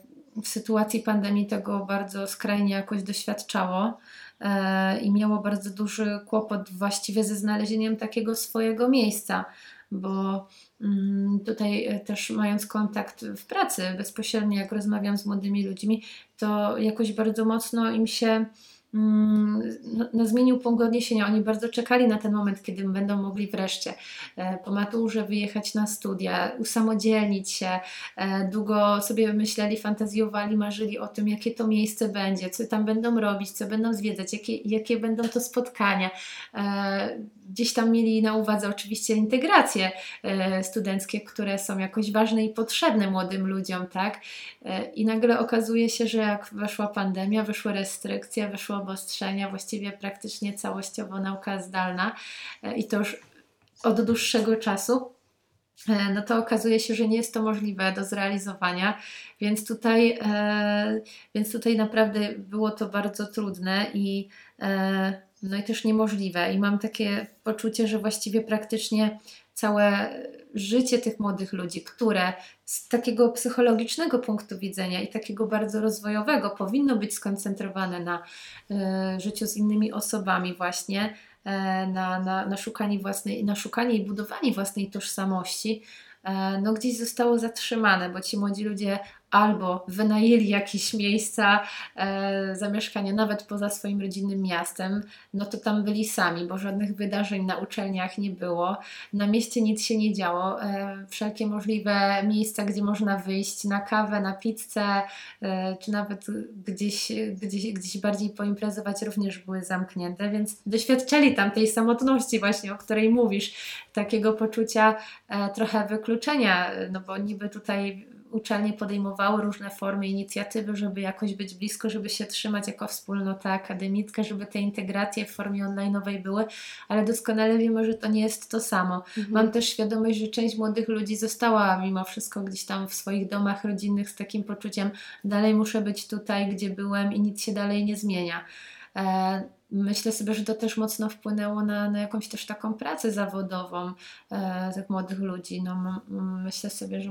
w sytuacji pandemii tego bardzo skrajnie jakoś doświadczało e, i miało bardzo duży kłopot właściwie ze znalezieniem takiego swojego miejsca, bo tutaj też mając kontakt w pracy bezpośrednio, jak rozmawiam z młodymi ludźmi, to jakoś bardzo mocno im się Mm, no, no, zmienił punkt odniesienia. Oni bardzo czekali na ten moment, kiedy będą mogli wreszcie e, po maturze wyjechać na studia, usamodzielnić się. E, długo sobie myśleli, fantazjowali, marzyli o tym, jakie to miejsce będzie, co tam będą robić, co będą zwiedzać, jakie, jakie będą to spotkania. E, gdzieś tam mieli na uwadze oczywiście integracje studenckie, które są jakoś ważne i potrzebne młodym ludziom, tak? I nagle okazuje się, że jak weszła pandemia, wyszły restrykcje, wyszło obostrzenia, właściwie praktycznie całościowo nauka zdalna e, i to już od dłuższego czasu, e, no to okazuje się, że nie jest to możliwe do zrealizowania, więc tutaj, e, więc tutaj naprawdę było to bardzo trudne i, no i też niemożliwe. I mam takie poczucie, że właściwie praktycznie całe życie tych młodych ludzi, które z takiego psychologicznego punktu widzenia i takiego bardzo rozwojowego powinno być skoncentrowane na y, życiu z innymi osobami, właśnie y, na, na, na, szukanie własnej, na szukanie i budowanie własnej tożsamości, y, no gdzieś zostało zatrzymane, bo ci młodzi ludzie albo wynajęli jakieś miejsca e, zamieszkania nawet poza swoim rodzinnym miastem, no to tam byli sami, bo żadnych wydarzeń na uczelniach nie było. Na mieście nic się nie działo. E, wszelkie możliwe miejsca, gdzie można wyjść na kawę, na pizzę, e, czy nawet gdzieś, gdzieś, gdzieś bardziej poimprezować, również były zamknięte, więc doświadczali tam tej samotności właśnie, o której mówisz, takiego poczucia e, trochę wykluczenia, no bo niby tutaj uczelnie podejmowały różne formy inicjatywy, żeby jakoś być blisko, żeby się trzymać jako wspólnota akademicka, żeby te integracje w formie online'owej były, ale doskonale wiemy, że to nie jest to samo. Mhm. Mam też świadomość, że część młodych ludzi została mimo wszystko gdzieś tam w swoich domach rodzinnych z takim poczuciem, dalej muszę być tutaj, gdzie byłem i nic się dalej nie zmienia. E, myślę sobie, że to też mocno wpłynęło na, na jakąś też taką pracę zawodową e, tych młodych ludzi. No, myślę sobie, że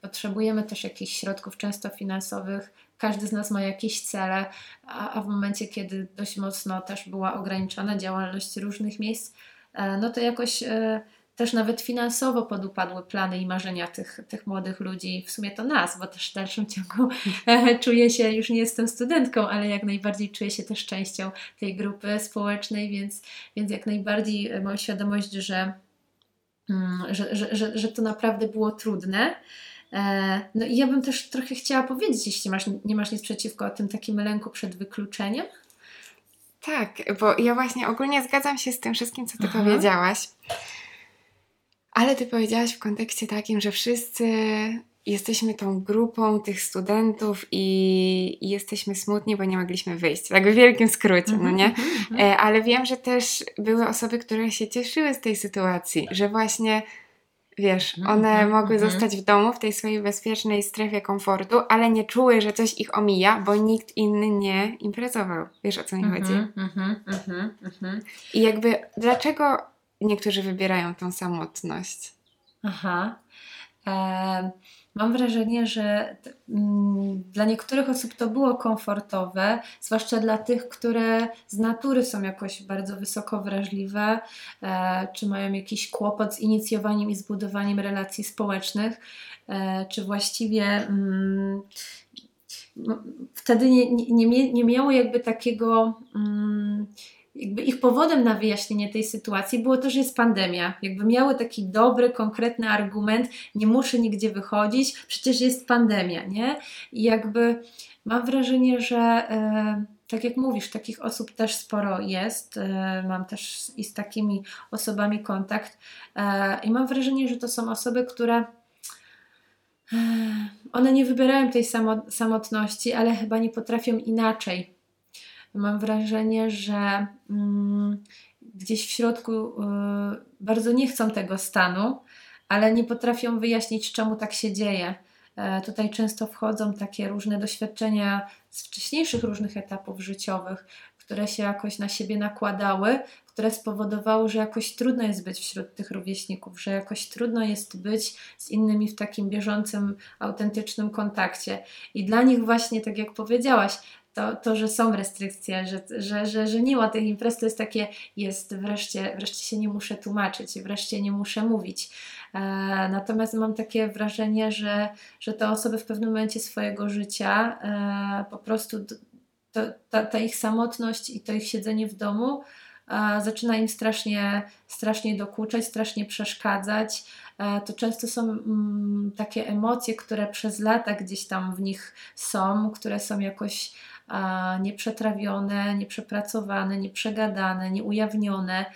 potrzebujemy też jakichś środków, często finansowych. Każdy z nas ma jakieś cele, a, a w momencie, kiedy dość mocno też była ograniczona działalność różnych miejsc, e, no to jakoś e, też nawet finansowo podupadły plany i marzenia tych, tych młodych ludzi, w sumie to nas, bo też w dalszym ciągu e, czuję się, już nie jestem studentką, ale jak najbardziej czuję się też częścią tej grupy społecznej, więc, więc jak najbardziej mam świadomość, że, mm, że, że, że, że to naprawdę było trudne. E, no i ja bym też trochę chciała powiedzieć, jeśli masz, nie masz nic przeciwko o tym takim lęku przed wykluczeniem. Tak, bo ja właśnie ogólnie zgadzam się z tym wszystkim, co ty Aha. powiedziałaś. Ale ty powiedziałaś w kontekście takim, że wszyscy jesteśmy tą grupą tych studentów i, i, jesteśmy smutni, bo nie mogliśmy wyjść. Tak w wielkim skrócie, no nie? Mhm, mhm, mhm. E, ale wiem, że też były osoby, które się cieszyły z tej sytuacji, że właśnie wiesz, one mogły zostać w domu, w tej swojej bezpiecznej strefie komfortu, ale nie czuły, że coś ich omija, bo nikt inny nie imprezował. Wiesz o co mi chodzi? I jakby dlaczego niektórzy wybierają tą samotność. Aha. E, mam wrażenie, że mm, dla niektórych osób to było komfortowe, zwłaszcza dla tych, które z natury są jakoś bardzo wysoko wrażliwe, e, czy mają jakiś kłopot z inicjowaniem i zbudowaniem relacji społecznych, e, czy właściwie. Mm, wtedy nie, nie, nie, miało jakby takiego. Mm, jakby ich powodem na wyjaśnienie tej sytuacji było to, że jest pandemia. Jakby miały taki dobry, konkretny argument, nie muszę nigdzie wychodzić, przecież jest pandemia, nie? I jakby mam wrażenie, że e, tak jak mówisz, takich osób też sporo jest. E, mam też i z takimi osobami kontakt. E, I mam wrażenie, że to są osoby, które one nie wybierają tej samotności, ale chyba nie potrafią inaczej mam wrażenie, że mm, gdzieś w środku y, bardzo nie chcą tego stanu, ale nie potrafią wyjaśnić, czemu tak się dzieje. E, tutaj często wchodzą takie różne doświadczenia z wcześniejszych różnych etapów życiowych, które się jakoś na siebie nakładały, które spowodowały, że jakoś trudno jest być wśród tych rówieśników, że jakoś trudno jest być z innymi w takim bieżącym, autentycznym kontakcie. I dla nich właśnie, tak jak powiedziałaś, to, to, że są restrykcje, że, że, że, że nie ma tych imprez, to jest takie, jest wreszcie, wreszcie się nie muszę tłumaczyć, wreszcie nie muszę mówić. E, natomiast mam takie wrażenie, że, że te osoby w pewnym momencie swojego życia e, po prostu to, ta, ta ich samotność i to ich siedzenie w domu e, zaczyna im strasznie, strasznie dokuczać, strasznie przeszkadzać. E, to często są mm, takie emocje, które przez lata gdzieś tam w nich są, które są jakoś nieprzetrawione, nieprzepracowane, nieprzegadane, nieujawnione.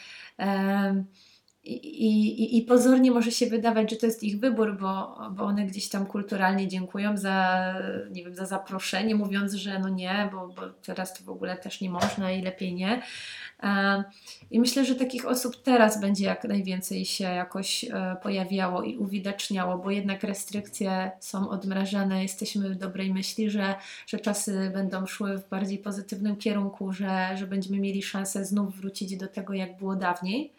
I, i, I pozornie może się wydawać, że to jest ich wybór, bo, bo one gdzieś tam kulturalnie dziękują za, nie wiem, za zaproszenie, mówiąc, że no nie, bo, bo teraz to w ogóle też nie można i lepiej nie. I myślę, że takich osób teraz będzie jak najwięcej się jakoś e, pojawiało i uwidaczniało, bo jednak restrykcje są odmrażane. Jesteśmy w dobrej myśli, że, że czasy będą szły w bardziej pozytywnym kierunku, że, że będziemy mieli szansę znów wrócić do tego, jak było dawniej.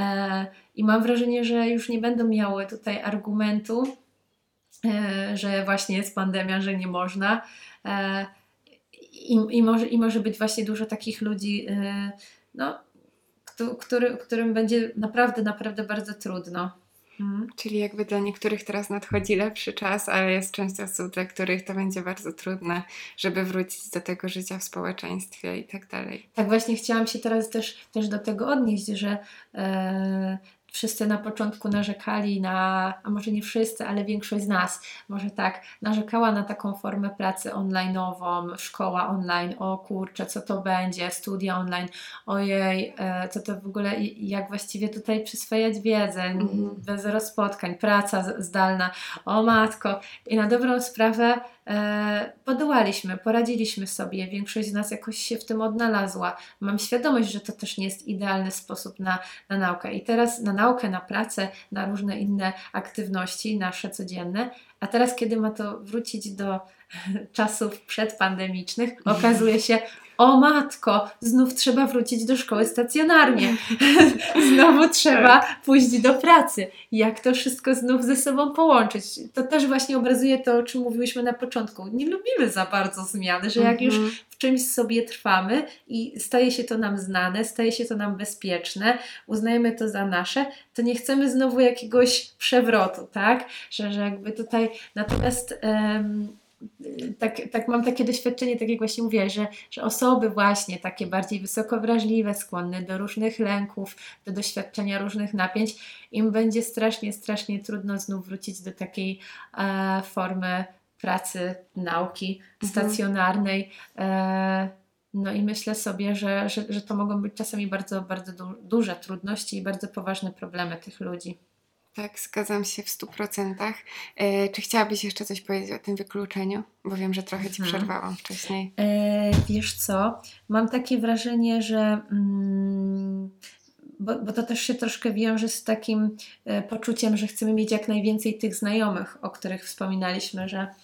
E, I mam wrażenie, że już nie będą miały tutaj argumentu, e, że właśnie jest pandemia, że nie można. I, i, może, I może być właśnie dużo takich ludzi, no, który, którym będzie naprawdę, naprawdę bardzo trudno. Mhm. Czyli jakby dla niektórych teraz nadchodzi lepszy czas, ale jest część osób, dla których to będzie bardzo trudne, żeby wrócić do tego życia w społeczeństwie i tak dalej. Tak właśnie chciałam się teraz też, też do tego odnieść, że e, wszyscy na początku narzekali na, a może nie wszyscy, ale większość z nas, może tak, narzekała na taką formę pracy online'ową, szkoła online, o kurczę, co to będzie, studia online, ojej, e, co to w ogóle, jak właściwie tutaj przyswajać wiedzę, mm. bez rozpotkań, praca zdalna, o matko. I na dobrą sprawę podołaliśmy, poradziliśmy sobie, większość z nas jakoś się w tym odnalazła. Mam świadomość, że to też nie jest idealny sposób na, na naukę. I teraz na naukę, na pracę, na różne inne aktywności nasze codzienne. A teraz, kiedy ma to wrócić do czasów przedpandemicznych, okazuje się, o matko, znów trzeba wrócić do szkoły stacjonarnie, znowu trzeba pójść do pracy. Jak to wszystko znów ze sobą połączyć? To też właśnie obrazuje to, o czym mówiłyśmy na początku. Nie lubimy za bardzo zmiany, że jak już mhm. w czymś sobie trwamy i staje się to nam znane, staje się to nam bezpieczne, uznajemy to za nasze, to nie chcemy znowu jakiegoś przewrotu, tak? Że, że jakby tutaj natomiast. Um, tak, tak mam takie doświadczenie, tak jak właśnie mówię, że, że osoby właśnie takie bardziej wysoko wrażliwe, skłonne do różnych lęków, do doświadczenia różnych napięć, im będzie strasznie, strasznie trudno znów wrócić do takiej e, formy pracy, nauki mhm. stacjonarnej. E, no i myślę sobie, że, że, że to mogą być czasami bardzo, bardzo du duże trudności i bardzo poważne problemy tych ludzi. Tak, zgadzam się w stu procentach. E, czy chciałabyś jeszcze coś powiedzieć o tym wykluczeniu? Bo wiem, że trochę Ci mhm. przerwałam wcześniej. E, wiesz co, mam takie wrażenie, że... Mm, bo, bo, to też się troszkę wiąże z takim e, poczuciem, że chcemy mieć jak najwięcej tych znajomych, o których wspominaliśmy, że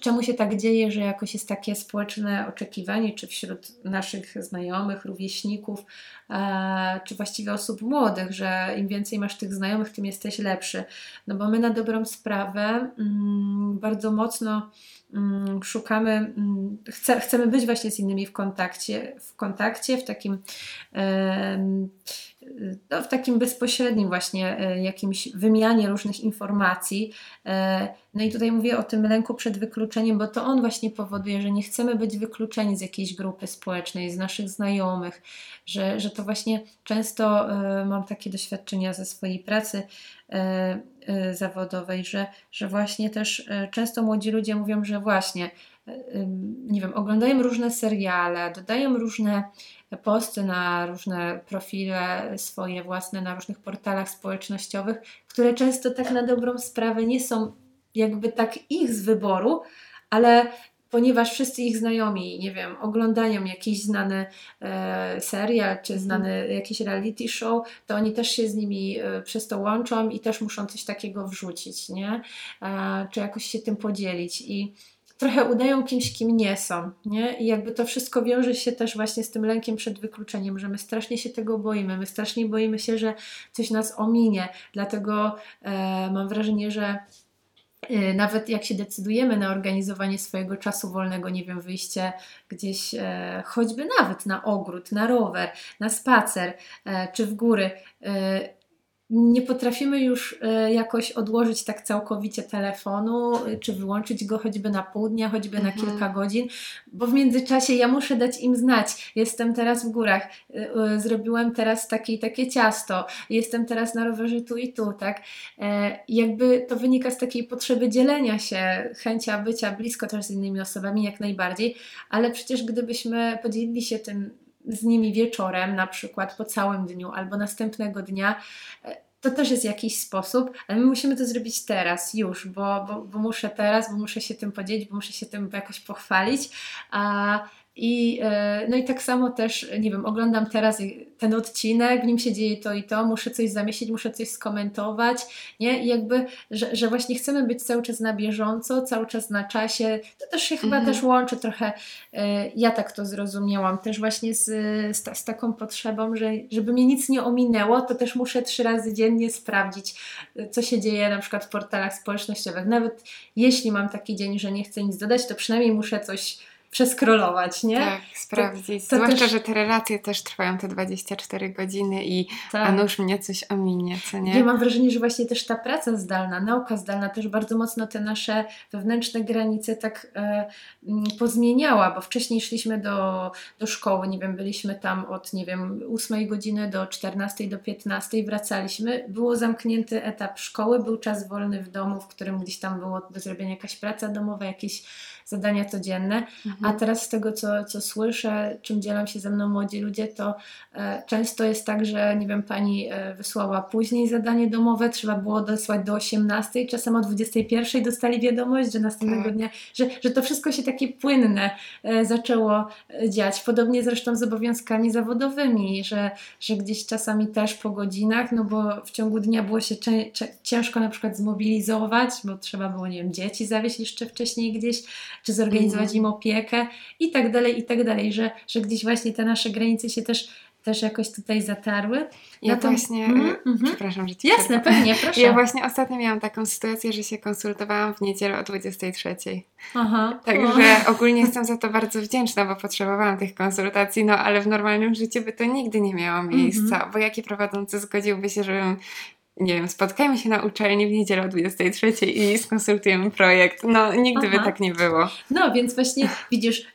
czemu się tak dzieje, że jakoś jest takie społeczne oczekiwanie, czy wśród naszych znajomych, rówieśników, e, czy właściwie osób młodych, że im więcej masz tych znajomych, tym jesteś lepszy. No bo my na dobrą sprawę mm, bardzo mocno mm, szukamy, mm, chce, chcemy być właśnie z innymi w kontakcie, w kontakcie, w takim no, w takim bezpośrednim właśnie e, jakimś wymianie różnych informacji. E, no i tutaj mówię o tym lęku przed wykluczeniem, bo to on właśnie powoduje, że nie chcemy być wykluczeni z jakiejś grupy społecznej, z naszych znajomych, że, że to właśnie często e, mam takie doświadczenia ze swojej pracy zawodowej, że, że właśnie też często młodzi ludzie mówią, że właśnie nie wiem, oglądają różne seriale, dodają różne posty na różne profile swoje własne, na różnych portalach społecznościowych, które często tak na dobrą sprawę nie są jakby tak ich z wyboru, ale ponieważ wszyscy ich znajomi, nie wiem, oglądają jakiś znany e, serial czy znany jakiś reality show, to oni też się z nimi e, przez to łączą i też muszą coś takiego wrzucić, nie? E, czy jakoś się tym podzielić. I trochę udają kimś, kim nie są, nie? I jakby to wszystko wiąże się też właśnie z tym lękiem przed wykluczeniem, że my strasznie się tego boimy, my strasznie boimy się, że coś nas ominie, dlatego e, mam wrażenie, że e, nawet jak się decydujemy na organizowanie swojego czasu wolnego, nie wiem, wyjście gdzieś e, choćby nawet na ogród, na rower, na spacer e, czy w góry, e, nie potrafimy już e, jakoś odłożyć tak całkowicie telefonu, czy wyłączyć go choćby na pół dnia, choćby mhm. na kilka godzin, bo w międzyczasie ja muszę dać im znać. Jestem teraz w górach, e, e, zrobiłem teraz takie i takie ciasto, jestem teraz na rowerze tu i tu, tak? Jakby to wynika z takiej potrzeby dzielenia się, chęcia bycia blisko też z innymi osobami, jak najbardziej, ale przecież gdybyśmy podzielili się tym z nimi wieczorem, na przykład po całym dniu albo następnego dnia, e, to też jest jakiś sposób, ale my musimy to zrobić teraz, już, bo, bo, bo muszę teraz, bo muszę się tym podzielić, bo muszę się tym jakoś pochwalić. A, i, e, no i tak samo też, nie wiem, oglądam teraz ten odcinek, w nim się dzieje to i to, muszę coś zamieścić, muszę coś skomentować, nie? I jakby, że, że właśnie chcemy być cały czas na bieżąco, cały czas na czasie. To też się chyba mhm. też łączy trochę, e, ja tak to zrozumiałam, też właśnie z, z, z, taką potrzebą, że żeby mnie nic nie ominęło, to też muszę trzy razy dziennie sprawdzić, co się dzieje na przykład w portalach społecznościowych. Nawet jeśli mam taki dzień, że nie chcę nic dodać, to przynajmniej muszę coś przeskrolować, nie? Tak, sprawdzić. To, to Zwłaszcza, też... że te relacje też trwają te 24 godziny i tak. a nuż mnie coś ominie, co nie? Ja mam wrażenie, że właśnie też ta praca zdalna, nauka zdalna też bardzo mocno te nasze wewnętrzne granice tak e, mm, pozmieniała, bo wcześniej szliśmy do, do szkoły, nie wiem, byliśmy tam od, nie wiem, 8 godziny do 14 do 15, wracaliśmy, było zamknięty etap szkoły, był czas wolny w domu, w którym gdzieś tam było do zrobienia jakaś praca domowa, jakieś zadania codzienne, mhm. a teraz z tego, co, co słyszę, czym dzielą się ze mną młodzi ludzie, to e, często jest tak, że nie wiem, pani e, wysłała później zadanie domowe, trzeba było dosłać do 18, czasem o 21 dostali wiadomość, że następnego tak. dnia, że, że to wszystko się takie płynne e, zaczęło dziać. Podobnie zresztą z obowiązkami zawodowymi, że, że gdzieś czasami też po godzinach, no bo w ciągu dnia było się ciężko na przykład zmobilizować, bo trzeba było, nie wiem, dzieci zawieźć jeszcze wcześniej gdzieś, czy zorganizować im opiekę i tak dalej, i tak dalej, że, że gdzieś właśnie te nasze granice się też też jakoś tutaj zatarły. Ja właśnie, mm -hmm. przepraszam, że ci Jasne, pewnie, proszę. Ja właśnie ostatnio miałam taką sytuację, że się konsultowałam w niedzielę o 23. Aha. Także o. ogólnie jestem za to bardzo wdzięczna, bo potrzebowałam tych konsultacji, no ale w normalnym życiu by to nigdy nie miało miejsca, mm -hmm. bo jaki prowadzący zgodziłby się, żebym nie wiem, spotkajmy się na uczelni w niedzielę o 23 i skonsultujemy projekt. No, nigdy Aha. by tak nie było. No, więc właśnie widzisz,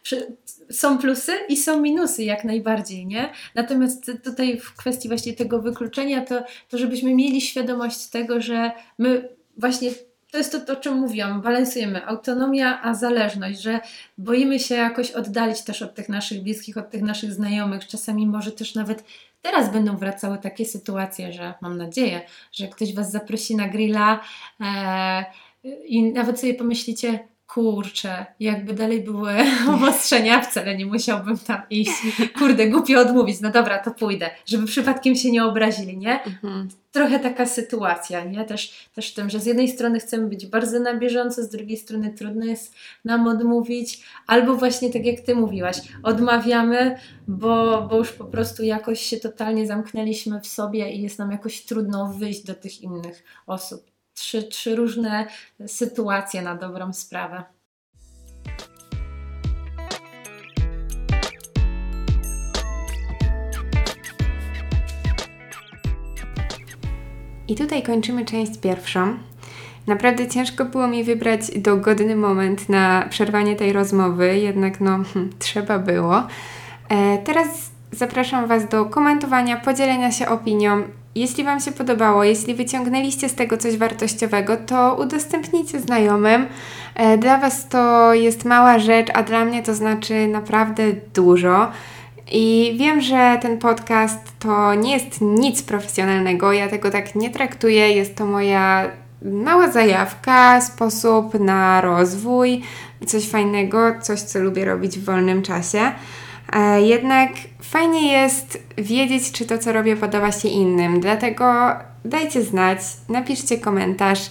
są plusy i są minusy jak najbardziej, nie? Natomiast tutaj w kwestii właśnie tego wykluczenia, to, to żebyśmy mieli świadomość tego, że my właśnie to jest to, to, o czym mówiłam, balansujemy autonomia, a zależność, że boimy się jakoś oddalić też od tych naszych bliskich, od tych naszych znajomych. Czasami może też nawet teraz będą wracały takie sytuacje, że mam nadzieję, że ktoś Was zaprosi na grilla e, i nawet sobie pomyślicie, kurczę, jakby dalej były obostrzenia, wcale nie musiałbym tam iść. Kurde, głupio odmówić, no dobra, to pójdę, żeby przypadkiem się nie obrazili, nie? Mhm. Trochę taka sytuacja, nie? Też, też w tym, że z jednej strony chcemy być bardzo na bieżąco, z drugiej strony trudno jest nam odmówić, albo właśnie tak jak Ty mówiłaś, odmawiamy, bo, bo już po prostu jakoś się totalnie zamknęliśmy w sobie i jest nam jakoś trudno wyjść do tych innych osób trzy, trzy różne sytuacje na dobrą sprawę. I tutaj kończymy część pierwszą. Naprawdę ciężko było mi wybrać dogodny moment na przerwanie tej rozmowy, jednak no hm, trzeba było. E, teraz zapraszam Was do komentowania, podzielenia się opinią jeśli Wam się podobało, jeśli wyciągnęliście z tego coś wartościowego, to udostępnijcie znajomym. E, dla Was to jest mała rzecz, a dla mnie to znaczy naprawdę dużo. I wiem, że ten podcast to nie jest nic profesjonalnego, ja tego tak nie traktuję, jest to moja mała zajawka, sposób na rozwój, coś fajnego, coś co lubię robić w wolnym czasie. E, jednak fajnie jest wiedzieć, czy to, co robię, podoba się innym. Dlatego dajcie znać, napiszcie komentarz,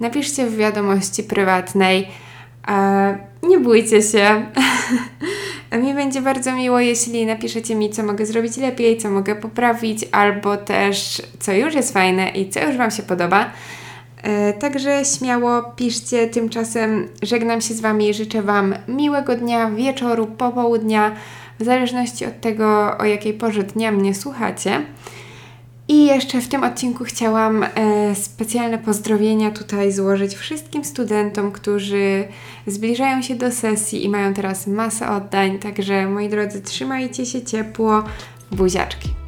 napiszcie w wiadomości prywatnej. E, nie bójcie się. mi będzie bardzo miło, jeśli napiszecie mi, co mogę zrobić lepiej, co mogę poprawić, albo też co już jest fajne i co już Wam się podoba. E, także śmiało piszcie. Tymczasem żegnam się z Wami. Życzę Wam miłego dnia, wieczoru, popołudnia, w zależności od tego, o jakiej porze dnia mnie słuchacie. I jeszcze w tym odcinku chciałam e, specjalne pozdrowienia tutaj złożyć wszystkim studentom, którzy zbliżają się do sesji i mają teraz masę oddań. Także moi drodzy, trzymajcie się ciepło. Buziaczki.